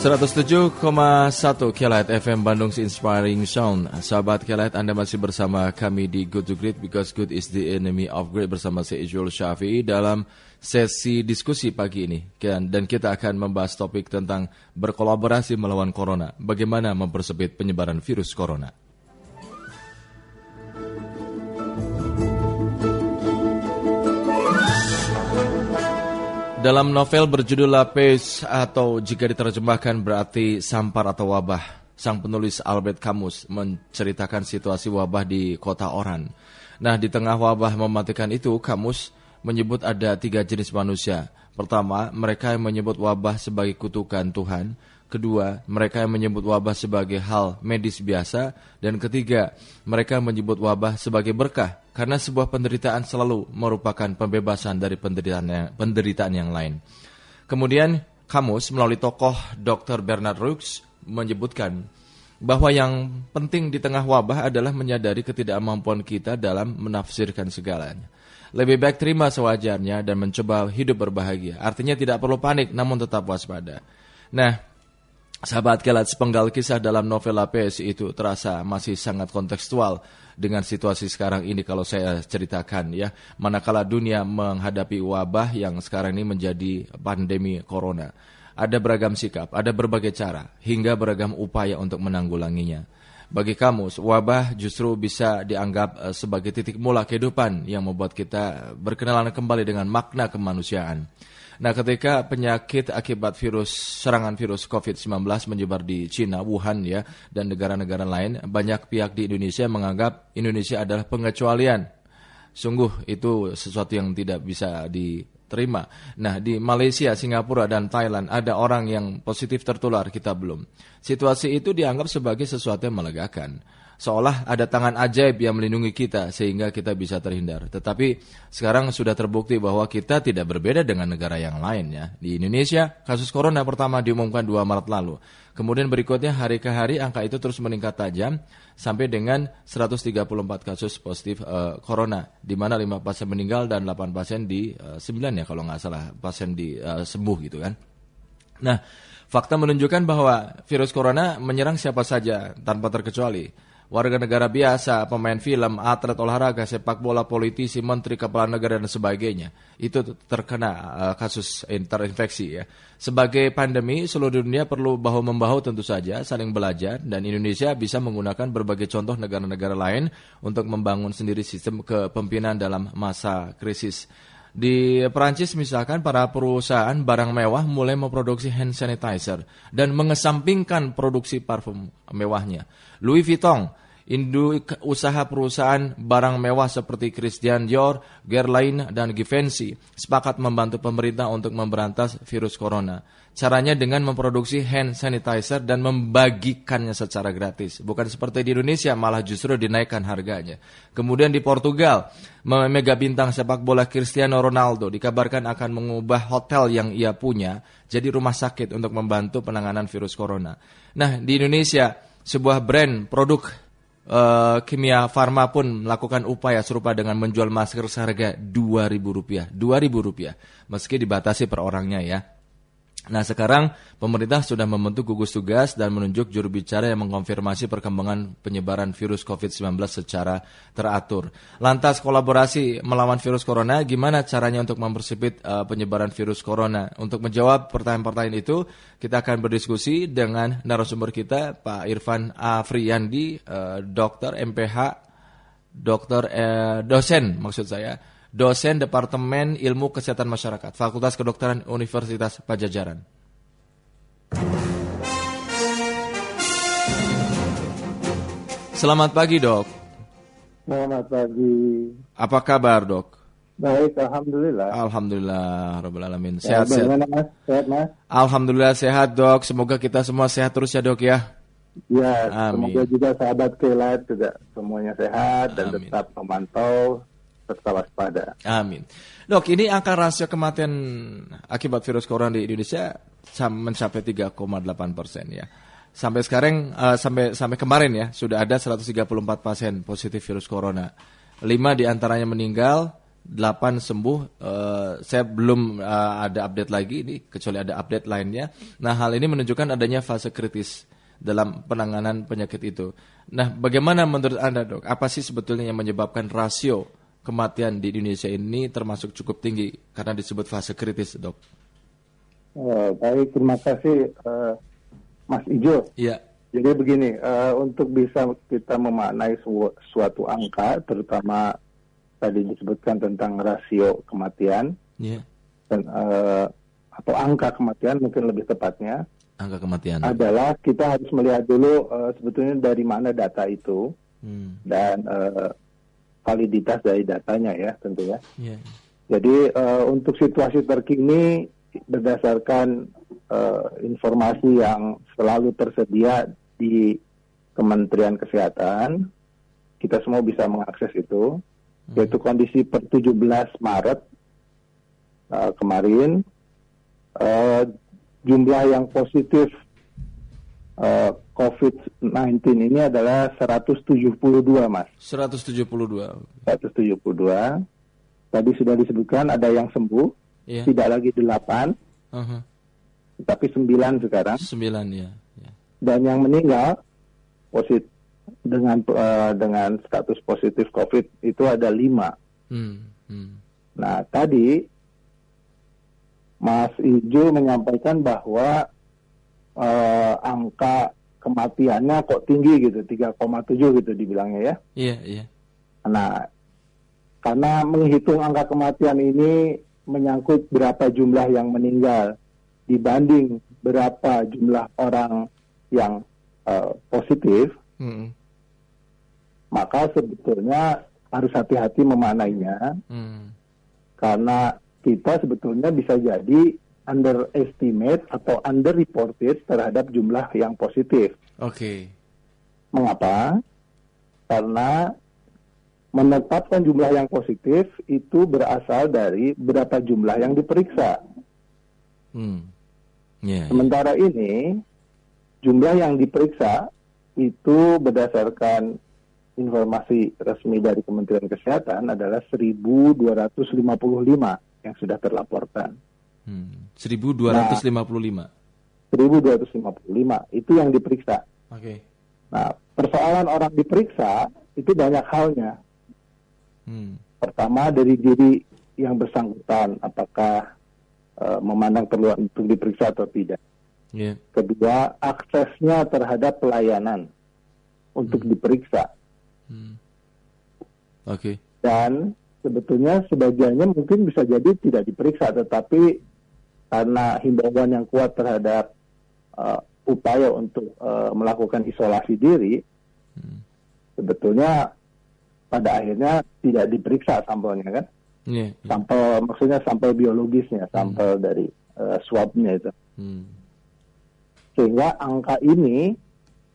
107,1 Kelight FM Bandung Inspiring Sound. Sahabat Kelight Anda masih bersama kami di Good to Great Because good is the enemy of great Bersama saya Ijul Syafi'i dalam sesi diskusi pagi ini. Dan kita akan membahas topik tentang berkolaborasi melawan Corona. Bagaimana mempersempit penyebaran virus Corona Dalam novel berjudul Lapis atau jika diterjemahkan berarti sampar atau wabah, sang penulis Albert Camus menceritakan situasi wabah di kota Oran. Nah, di tengah wabah mematikan itu, Camus menyebut ada tiga jenis manusia. Pertama, mereka yang menyebut wabah sebagai kutukan Tuhan. Kedua, mereka yang menyebut wabah sebagai hal medis biasa. Dan ketiga, mereka menyebut wabah sebagai berkah. Karena sebuah penderitaan selalu merupakan pembebasan dari penderitaan yang, penderitaan yang lain. Kemudian, Kamus melalui tokoh Dr. Bernard Rooks menyebutkan bahwa yang penting di tengah wabah adalah menyadari ketidakmampuan kita dalam menafsirkan segalanya. Lebih baik terima sewajarnya dan mencoba hidup berbahagia. Artinya tidak perlu panik namun tetap waspada. Nah, Sahabat kelat sepenggal kisah dalam novel APS itu terasa masih sangat kontekstual dengan situasi sekarang ini kalau saya ceritakan ya. Manakala dunia menghadapi wabah yang sekarang ini menjadi pandemi corona. Ada beragam sikap, ada berbagai cara, hingga beragam upaya untuk menanggulanginya. Bagi kamu, wabah justru bisa dianggap eh, sebagai titik mula kehidupan yang membuat kita berkenalan kembali dengan makna kemanusiaan. Nah, ketika penyakit akibat virus serangan virus COVID-19 menyebar di Cina, Wuhan ya, dan negara-negara lain, banyak pihak di Indonesia menganggap Indonesia adalah pengecualian. Sungguh itu sesuatu yang tidak bisa diterima. Nah, di Malaysia, Singapura, dan Thailand ada orang yang positif tertular, kita belum. Situasi itu dianggap sebagai sesuatu yang melegakan seolah ada tangan ajaib yang melindungi kita sehingga kita bisa terhindar. Tetapi sekarang sudah terbukti bahwa kita tidak berbeda dengan negara yang lain ya. Di Indonesia, kasus corona pertama diumumkan 2 Maret lalu. Kemudian berikutnya hari ke hari angka itu terus meningkat tajam sampai dengan 134 kasus positif uh, corona di mana 5 pasien meninggal dan 8 pasien di uh, eh, 9 ya kalau nggak salah pasien di uh, sembuh gitu kan. Nah, fakta menunjukkan bahwa virus corona menyerang siapa saja tanpa terkecuali warga negara biasa, pemain film, atlet olahraga, sepak bola, politisi, menteri, kepala negara dan sebagainya. Itu terkena uh, kasus terinfeksi ya. Sebagai pandemi, seluruh dunia perlu bahu membahu tentu saja saling belajar dan Indonesia bisa menggunakan berbagai contoh negara-negara lain untuk membangun sendiri sistem kepemimpinan dalam masa krisis. Di Perancis misalkan para perusahaan barang mewah mulai memproduksi hand sanitizer dan mengesampingkan produksi parfum mewahnya. Louis Vuitton induk usaha perusahaan barang mewah seperti Christian Dior, Guerlain, dan Givenchy sepakat membantu pemerintah untuk memberantas virus corona. Caranya dengan memproduksi hand sanitizer dan membagikannya secara gratis. Bukan seperti di Indonesia, malah justru dinaikkan harganya. Kemudian di Portugal, mega bintang sepak bola Cristiano Ronaldo dikabarkan akan mengubah hotel yang ia punya jadi rumah sakit untuk membantu penanganan virus corona. Nah, di Indonesia, sebuah brand produk uh, kimia farma pun melakukan upaya serupa dengan menjual masker seharga Rp2.000. Rp2.000 meski dibatasi per orangnya ya. Nah sekarang pemerintah sudah membentuk gugus tugas dan menunjuk juru bicara yang mengkonfirmasi perkembangan penyebaran virus COVID-19 secara teratur. Lantas kolaborasi melawan virus corona, gimana caranya untuk mempersempit uh, penyebaran virus corona? Untuk menjawab pertanyaan-pertanyaan itu, kita akan berdiskusi dengan narasumber kita Pak Irfan Afriyandi, uh, dokter MPH, dokter uh, dosen maksud saya dosen Departemen Ilmu Kesehatan Masyarakat, Fakultas Kedokteran Universitas Pajajaran. Selamat pagi, Dok. Selamat pagi. Apa kabar, Dok? Baik, alhamdulillah. Alhamdulillah, Rabbul Alamin. Sehat, ya, sehat. Mas? Sehat, Mas? Alhamdulillah sehat, Dok. Semoga kita semua sehat terus ya, Dok ya. Ya, Amin. semoga juga sahabat Kelat juga semuanya sehat Amin. dan tetap memantau serta waspada. Amin. Dok, ini angka rasio kematian akibat virus corona di Indonesia mencapai 3,8 persen ya. Sampai sekarang, uh, sampai sampai kemarin ya, sudah ada 134 pasien positif virus corona. 5 di antaranya meninggal, 8 sembuh. Uh, saya belum uh, ada update lagi ini kecuali ada update lainnya. Nah, hal ini menunjukkan adanya fase kritis dalam penanganan penyakit itu. Nah, bagaimana menurut Anda, Dok? Apa sih sebetulnya yang menyebabkan rasio kematian di Indonesia ini termasuk cukup tinggi karena disebut fase kritis, Dok? Uh, baik, terima kasih uh, Mas Ijo. Iya. Jadi begini, uh, untuk bisa kita memaknai su suatu angka, terutama tadi disebutkan tentang rasio kematian, yeah. dan uh, atau angka kematian mungkin lebih tepatnya, angka kematian adalah kita harus melihat dulu uh, sebetulnya dari mana data itu hmm. dan uh, validitas dari datanya ya tentunya. Yeah. Jadi uh, untuk situasi terkini berdasarkan uh, informasi yang selalu tersedia di Kementerian Kesehatan, kita semua bisa mengakses itu, hmm. yaitu kondisi per 17 Maret uh, kemarin, uh, jumlah yang positif uh, COVID-19 ini adalah 172, Mas. 172. 172. Tadi sudah disebutkan ada yang sembuh, yeah. tidak lagi delapan, uh-huh. tapi sembilan sekarang. Sembilan ya. Yeah. Dan yang meninggal positif dengan uh, dengan status positif COVID itu ada lima. Hmm. Hmm. Nah tadi Mas Ijo menyampaikan bahwa uh, angka kematiannya kok tinggi gitu, 3,7 gitu dibilangnya ya. Iya, iya. Nah, karena menghitung angka kematian ini menyangkut berapa jumlah yang meninggal dibanding berapa jumlah orang yang uh, positif, hmm. maka sebetulnya harus hati-hati memaknainya, hmm. karena kita sebetulnya bisa jadi underestimate atau underreported terhadap jumlah yang positif. Oke. Okay. Mengapa? Karena menetapkan jumlah yang positif itu berasal dari berapa jumlah yang diperiksa. Hmm. Yeah, yeah. Sementara ini jumlah yang diperiksa itu berdasarkan informasi resmi dari Kementerian Kesehatan adalah 1.255 yang sudah terlaporkan. Hmm. 1.255. Nah, 1.255 itu yang diperiksa. Oke. Okay. Nah, persoalan orang diperiksa itu banyak halnya. Hmm. Pertama dari diri yang bersangkutan, apakah uh, memandang perlu untuk diperiksa atau tidak. Yeah. Kedua, aksesnya terhadap pelayanan untuk hmm. diperiksa. Hmm. Oke. Okay. Dan sebetulnya sebagiannya mungkin bisa jadi tidak diperiksa, tetapi karena himbauan yang kuat terhadap uh, upaya untuk uh, melakukan isolasi diri, hmm. sebetulnya pada akhirnya tidak diperiksa sampelnya kan. Yeah, yeah. Sampel maksudnya sampel biologisnya, sampel hmm. dari uh, swabnya itu. Hmm. Sehingga angka ini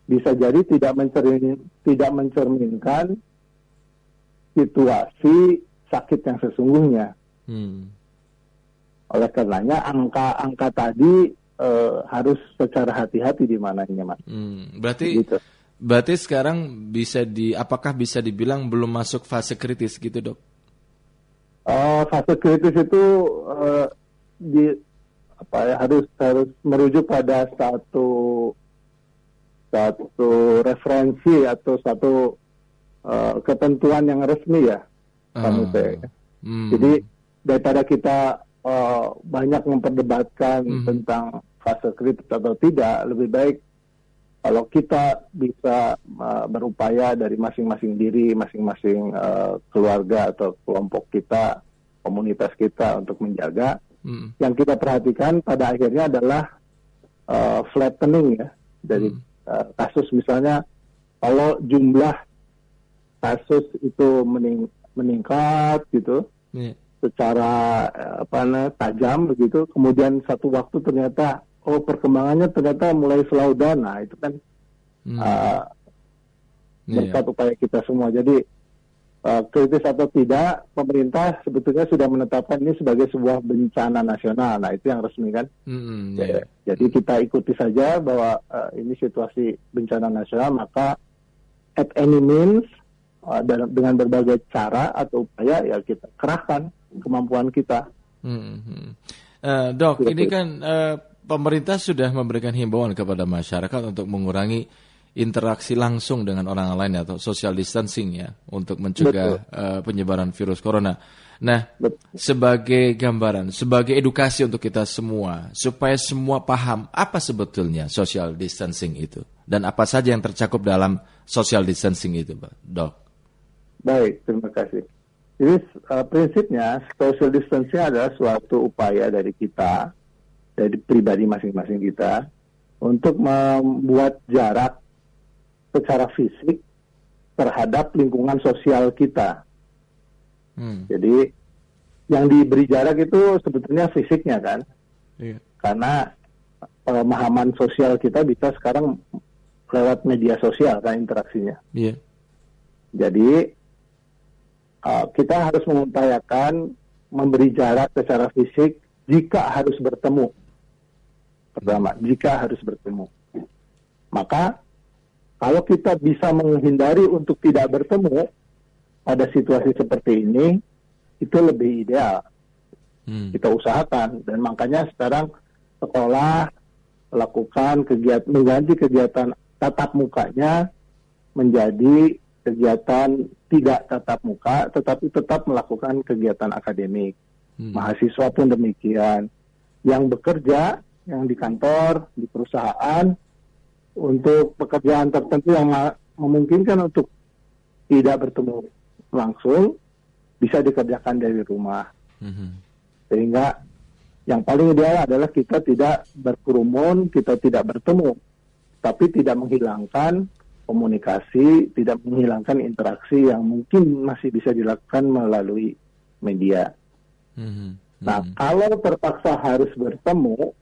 bisa jadi tidak mencermin, tidak mencerminkan situasi sakit yang sesungguhnya. Hmm. Oleh karenanya angka-angka tadi uh, harus secara hati-hati di mananya, mas. Hmm. Berarti gitu. Berarti sekarang bisa di apakah bisa dibilang belum masuk fase kritis gitu dok? Uh, fase kritis itu uh, di apa ya harus harus merujuk pada satu satu referensi atau satu uh, ketentuan yang resmi ya, uh. Hmm. Jadi daripada kita uh, banyak memperdebatkan hmm. tentang fase kritis atau tidak, lebih baik kalau kita bisa uh, berupaya dari masing-masing diri, masing-masing uh, keluarga atau kelompok kita, komunitas kita untuk menjaga, hmm. yang kita perhatikan pada akhirnya adalah uh, flattening ya dari hmm. uh, kasus misalnya kalau jumlah kasus itu mening meningkat gitu yeah. Secara apa namanya tajam begitu, kemudian satu waktu ternyata oh perkembangannya ternyata mulai slow down. Nah itu kan hmm. uh, berkat yeah. upaya kita semua. Jadi uh, kritis atau tidak pemerintah sebetulnya sudah menetapkan ini sebagai sebuah bencana nasional. Nah itu yang resmi kan? Hmm, yeah. jadi kita ikuti saja bahwa uh, ini situasi bencana nasional. Maka at any means uh, dengan berbagai cara atau upaya ya kita kerahkan kemampuan kita. Hmm. Uh, dok, Betul. ini kan uh, pemerintah sudah memberikan himbauan kepada masyarakat untuk mengurangi interaksi langsung dengan orang lain atau social distancing ya untuk mencegah uh, penyebaran virus corona. Nah, Betul. sebagai gambaran, sebagai edukasi untuk kita semua supaya semua paham apa sebetulnya social distancing itu dan apa saja yang tercakup dalam social distancing itu, Dok. Baik, terima kasih. Jadi uh, prinsipnya social distancing adalah suatu upaya dari kita, dari pribadi masing-masing kita untuk membuat jarak secara fisik terhadap lingkungan sosial kita. Hmm. Jadi yang diberi jarak itu sebetulnya fisiknya kan, iya. karena pemahaman sosial kita bisa sekarang lewat media sosial kan interaksinya. Iya. Jadi uh, kita harus mengupayakan memberi jarak secara fisik jika harus bertemu. Pertama, jika harus bertemu. Maka kalau kita bisa menghindari untuk tidak bertemu pada situasi seperti ini, itu lebih ideal. Hmm. Kita usahakan dan makanya sekarang sekolah melakukan kegiatan mengganti kegiatan tatap mukanya menjadi kegiatan tidak tatap muka, tetapi tetap melakukan kegiatan akademik. Hmm. Mahasiswa pun demikian. Yang bekerja, yang di kantor, di perusahaan, untuk pekerjaan tertentu yang memungkinkan untuk tidak bertemu langsung bisa dikerjakan dari rumah. Mm-hmm. Sehingga yang paling ideal adalah kita tidak berkerumun, kita tidak bertemu, tapi tidak menghilangkan komunikasi, tidak menghilangkan interaksi yang mungkin masih bisa dilakukan melalui media. Mm-hmm. Nah, mm-hmm. kalau terpaksa harus bertemu,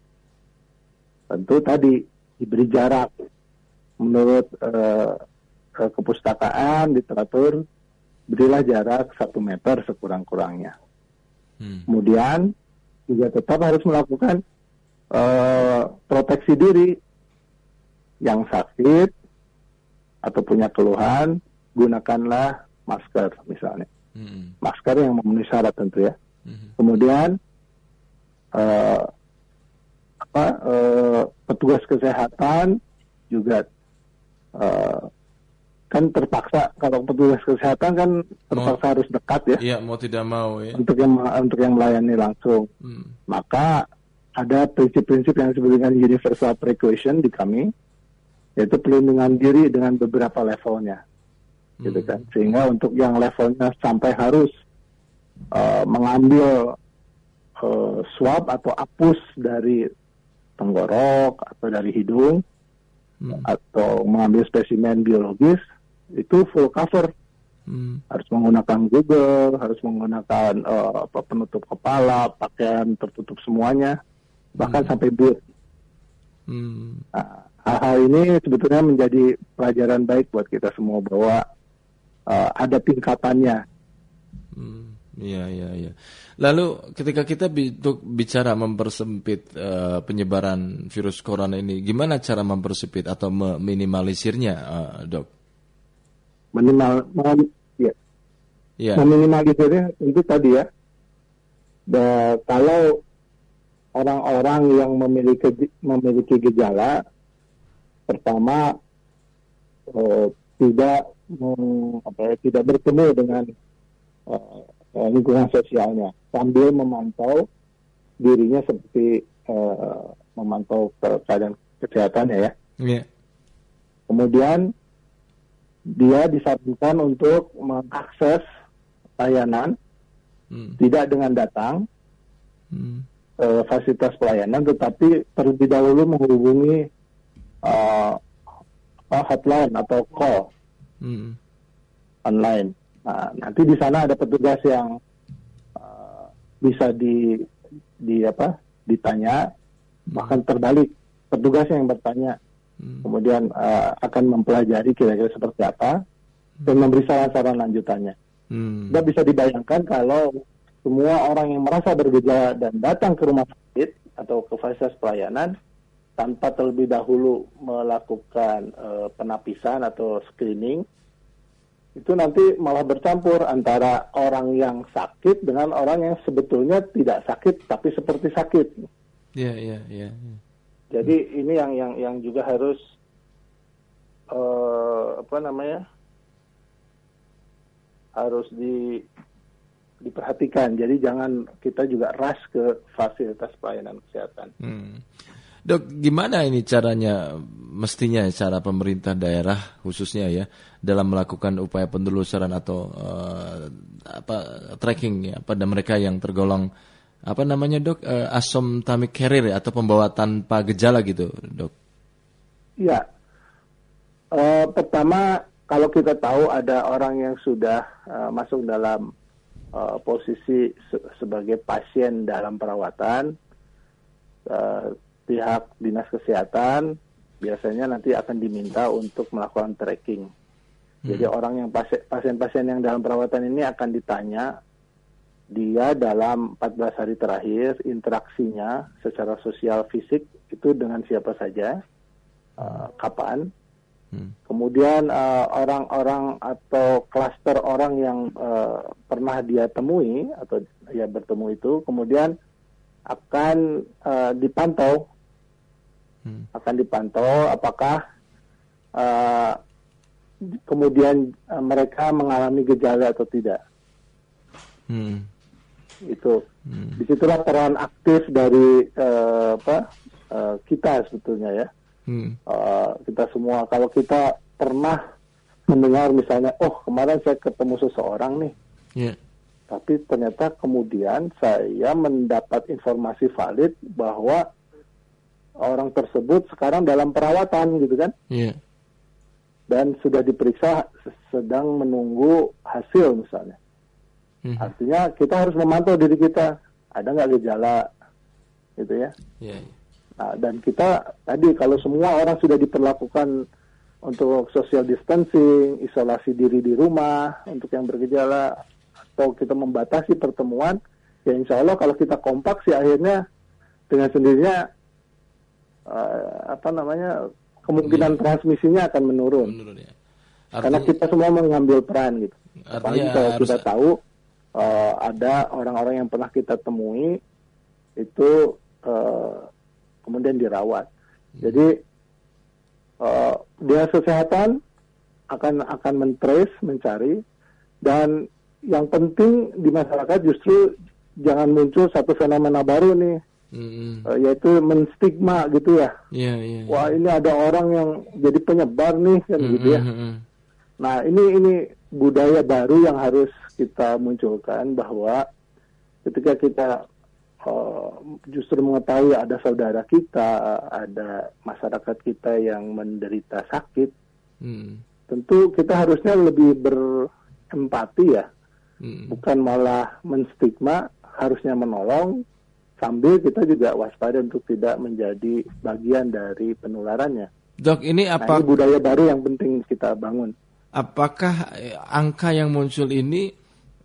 tentu tadi diberi jarak menurut uh, kepustakaan literatur berilah jarak satu meter sekurang-kurangnya. Hmm. Kemudian juga tetap harus melakukan uh, proteksi diri yang sakit atau punya keluhan gunakanlah masker misalnya. Hmm. Masker yang memenuhi syarat tentu ya. Hmm. Kemudian uh, apa uh, petugas kesehatan juga uh, kan terpaksa kalau petugas kesehatan kan terpaksa mau, harus dekat ya. Iya, mau tidak mau ya. Untuk yang untuk yang melayani langsung. Hmm. Maka ada prinsip-prinsip yang disebut dengan universal precaution di kami yaitu pelindungan diri dengan beberapa levelnya. Gitu hmm. Gitu kan. Sehingga untuk yang levelnya sampai harus uh, mengambil uh, swab atau apus dari tenggorok atau dari hidung hmm. atau mengambil spesimen biologis itu full cover hmm. harus menggunakan Google harus menggunakan uh, penutup kepala pakaian tertutup semuanya bahkan hmm. sampai boot hmm. nah, hal-hal ini sebetulnya menjadi pelajaran baik buat kita semua bahwa uh, ada tingkatannya hmm. Iya, iya, iya. Lalu ketika kita bicara mempersempit uh, penyebaran virus corona ini, gimana cara mempersempit atau meminimalisirnya, uh, dok? Minimal, ya. ya. Meminimalisirnya itu tadi ya. Da, kalau orang-orang yang memiliki memiliki gejala, pertama uh, tidak meng, apa ya, tidak bertemu dengan uh, uh, lingkungan sosialnya sambil memantau dirinya seperti uh, memantau ke keadaan kesehatannya ya. Yeah. Kemudian dia disarankan untuk mengakses layanan hmm. tidak dengan datang hmm. uh, fasilitas pelayanan, tetapi terlebih dahulu menghubungi uh, hotline atau call hmm. online. Nah, nanti di sana ada petugas yang uh, bisa di di apa ditanya bahkan terbalik petugas yang bertanya hmm. kemudian uh, akan mempelajari kira-kira seperti apa hmm. dan memberi saran-saran lanjutannya. Hmm. Dan bisa dibayangkan kalau semua orang yang merasa bergejala dan datang ke rumah sakit atau ke fasilitas pelayanan tanpa terlebih dahulu melakukan uh, penapisan atau screening itu nanti malah bercampur antara orang yang sakit dengan orang yang sebetulnya tidak sakit tapi seperti sakit. Iya, iya, iya. Jadi hmm. ini yang yang yang juga harus uh, apa namanya? harus di diperhatikan. Jadi jangan kita juga rush ke fasilitas pelayanan kesehatan. Hmm. Dok, gimana ini caranya mestinya cara pemerintah daerah khususnya ya dalam melakukan upaya penelusuran atau uh, apa tracking ya pada mereka yang tergolong apa namanya dok uh, asymptomatic carrier ya, atau pembawa tanpa gejala gitu dok? Ya, uh, pertama kalau kita tahu ada orang yang sudah uh, masuk dalam uh, posisi se sebagai pasien dalam perawatan. Uh, pihak dinas kesehatan biasanya nanti akan diminta untuk melakukan tracking. Hmm. Jadi orang yang pasien-pasien yang dalam perawatan ini akan ditanya dia dalam 14 hari terakhir interaksinya secara sosial fisik itu dengan siapa saja, uh, kapan. Hmm. Kemudian eh, orang-orang uh, atau klaster orang yang uh, pernah dia temui atau ya bertemu itu, kemudian akan uh, dipantau hmm. akan dipantau apakah uh, kemudian uh, mereka mengalami gejala atau tidak. Hmm. Itu hmm. di situlah peran aktif dari uh, apa uh, kita sebetulnya ya. Hmm. Uh, kita semua kalau kita pernah mendengar misalnya, oh kemarin saya ketemu seseorang nih, yeah. tapi ternyata kemudian saya mendapat informasi valid bahwa orang tersebut sekarang dalam perawatan gitu kan. Yeah. Dan sudah diperiksa sedang menunggu hasil misalnya. Mm -hmm. Artinya kita harus memantau diri kita ada nggak gejala gitu ya. Yeah. Nah, dan kita tadi kalau semua orang sudah diperlakukan untuk social distancing, isolasi diri di rumah untuk yang bergejala atau kita membatasi pertemuan, ya insya Allah kalau kita kompak sih akhirnya dengan sendirinya uh, apa namanya kemungkinan yeah. transmisinya akan menurun. menurun ya. Artinya, Karena kita semua mengambil peran gitu. Apalagi kalau harus... kita tahu uh, ada orang-orang yang pernah kita temui itu uh, kemudian dirawat. Hmm. Jadi uh, dia kesehatan akan akan mentrace, mencari dan yang penting di masyarakat justru jangan muncul satu fenomena baru nih Uh, yaitu menstigma gitu ya. Yeah, yeah, yeah. Wah ini ada orang yang jadi penyebar nih kan mm-hmm. gitu ya. Nah ini ini budaya baru yang harus kita munculkan bahwa ketika kita uh, justru mengetahui ada saudara kita, ada masyarakat kita yang menderita sakit, mm. tentu kita harusnya lebih berempati ya, mm. bukan malah menstigma, harusnya menolong sambil kita juga waspada untuk tidak menjadi bagian dari penularannya. Dok, ini nah, apa? Nah, ini budaya baru yang penting kita bangun. Apakah eh, angka yang muncul ini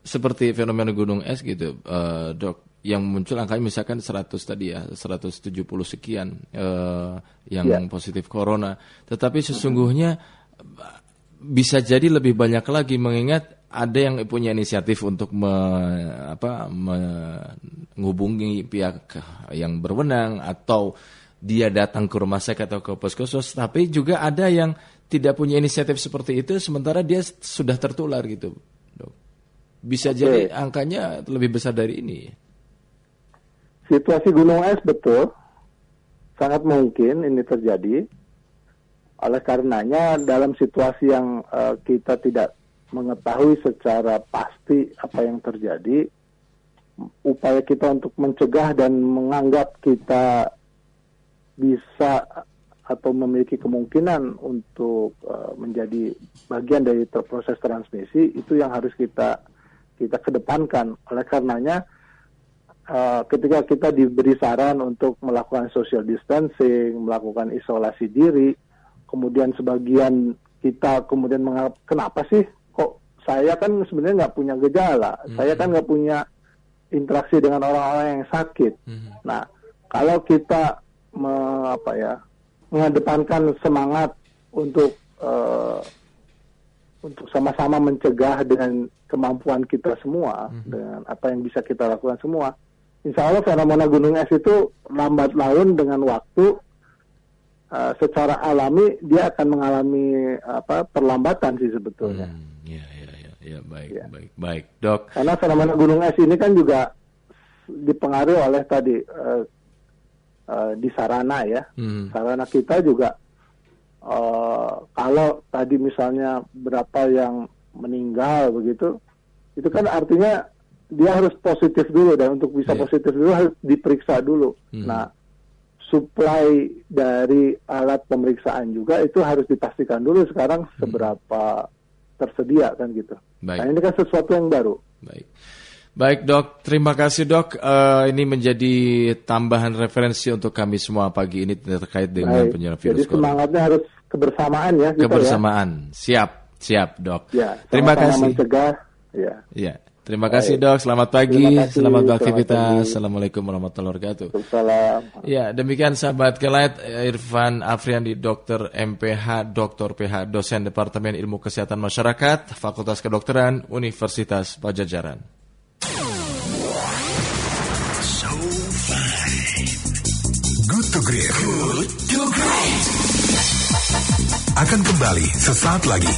seperti fenomena gunung es gitu, uh, dok? Yang muncul angkanya misalkan 100 tadi ya, 170 sekian uh, yang ya. positif corona. Tetapi sesungguhnya bisa jadi lebih banyak lagi mengingat ada yang punya inisiatif untuk me, apa, menghubungi pihak yang berwenang atau dia datang ke rumah sakit atau ke puskesmas, tapi juga ada yang tidak punya inisiatif seperti itu, sementara dia sudah tertular gitu, dok. Bisa okay. jadi angkanya lebih besar dari ini. Situasi gunung es betul, sangat mungkin ini terjadi. Oleh karenanya dalam situasi yang uh, kita tidak mengetahui secara pasti apa yang terjadi, upaya kita untuk mencegah dan menganggap kita bisa atau memiliki kemungkinan untuk uh, menjadi bagian dari proses transmisi itu yang harus kita kita kedepankan. Oleh karenanya uh, ketika kita diberi saran untuk melakukan social distancing, melakukan isolasi diri, kemudian sebagian kita kemudian menganggap kenapa sih saya kan sebenarnya nggak punya gejala, hmm. saya kan nggak punya interaksi dengan orang-orang yang sakit. Hmm. Nah, kalau kita me, apa ya mengedepankan semangat untuk uh, untuk sama-sama mencegah dengan kemampuan kita semua, hmm. dengan apa yang bisa kita lakukan semua, insya Allah fenomena gunung es itu lambat laun dengan waktu uh, secara alami dia akan mengalami apa perlambatan sih sebetulnya. Hmm, ya, ya, ya, baik, ya. baik, baik, dok. Karena fenomena gunung es ini kan juga dipengaruhi oleh tadi uh, uh, di sarana ya, hmm. sarana kita juga uh, kalau tadi misalnya berapa yang meninggal begitu, itu kan artinya dia harus positif dulu dan untuk bisa yeah. positif dulu harus diperiksa dulu. Hmm. Nah, supply dari alat pemeriksaan juga itu harus dipastikan dulu sekarang hmm. seberapa tersedia kan gitu. Baik. Nah ini kan sesuatu yang baru. Baik. Baik dok, terima kasih dok. Uh, ini menjadi tambahan referensi untuk kami semua pagi ini terkait dengan Baik. penyebaran virus Jadi semangatnya harus kebersamaan ya. Ya. kebersamaan, ya. siap, siap dok. Ya, terima kasih. Mencegah, ya. ya. Terima kasih dok, selamat pagi, kasih, selamat beraktivitas. Assalamualaikum warahmatullahi wabarakatuh. Salam. Ya, demikian sahabat Kelight Irfan Afriandi, Dokter MPH, Dokter PH, dosen Departemen Ilmu Kesehatan Masyarakat, Fakultas Kedokteran, Universitas Pajajaran. So fine. Good to great. Good to great. Akan kembali sesaat lagi.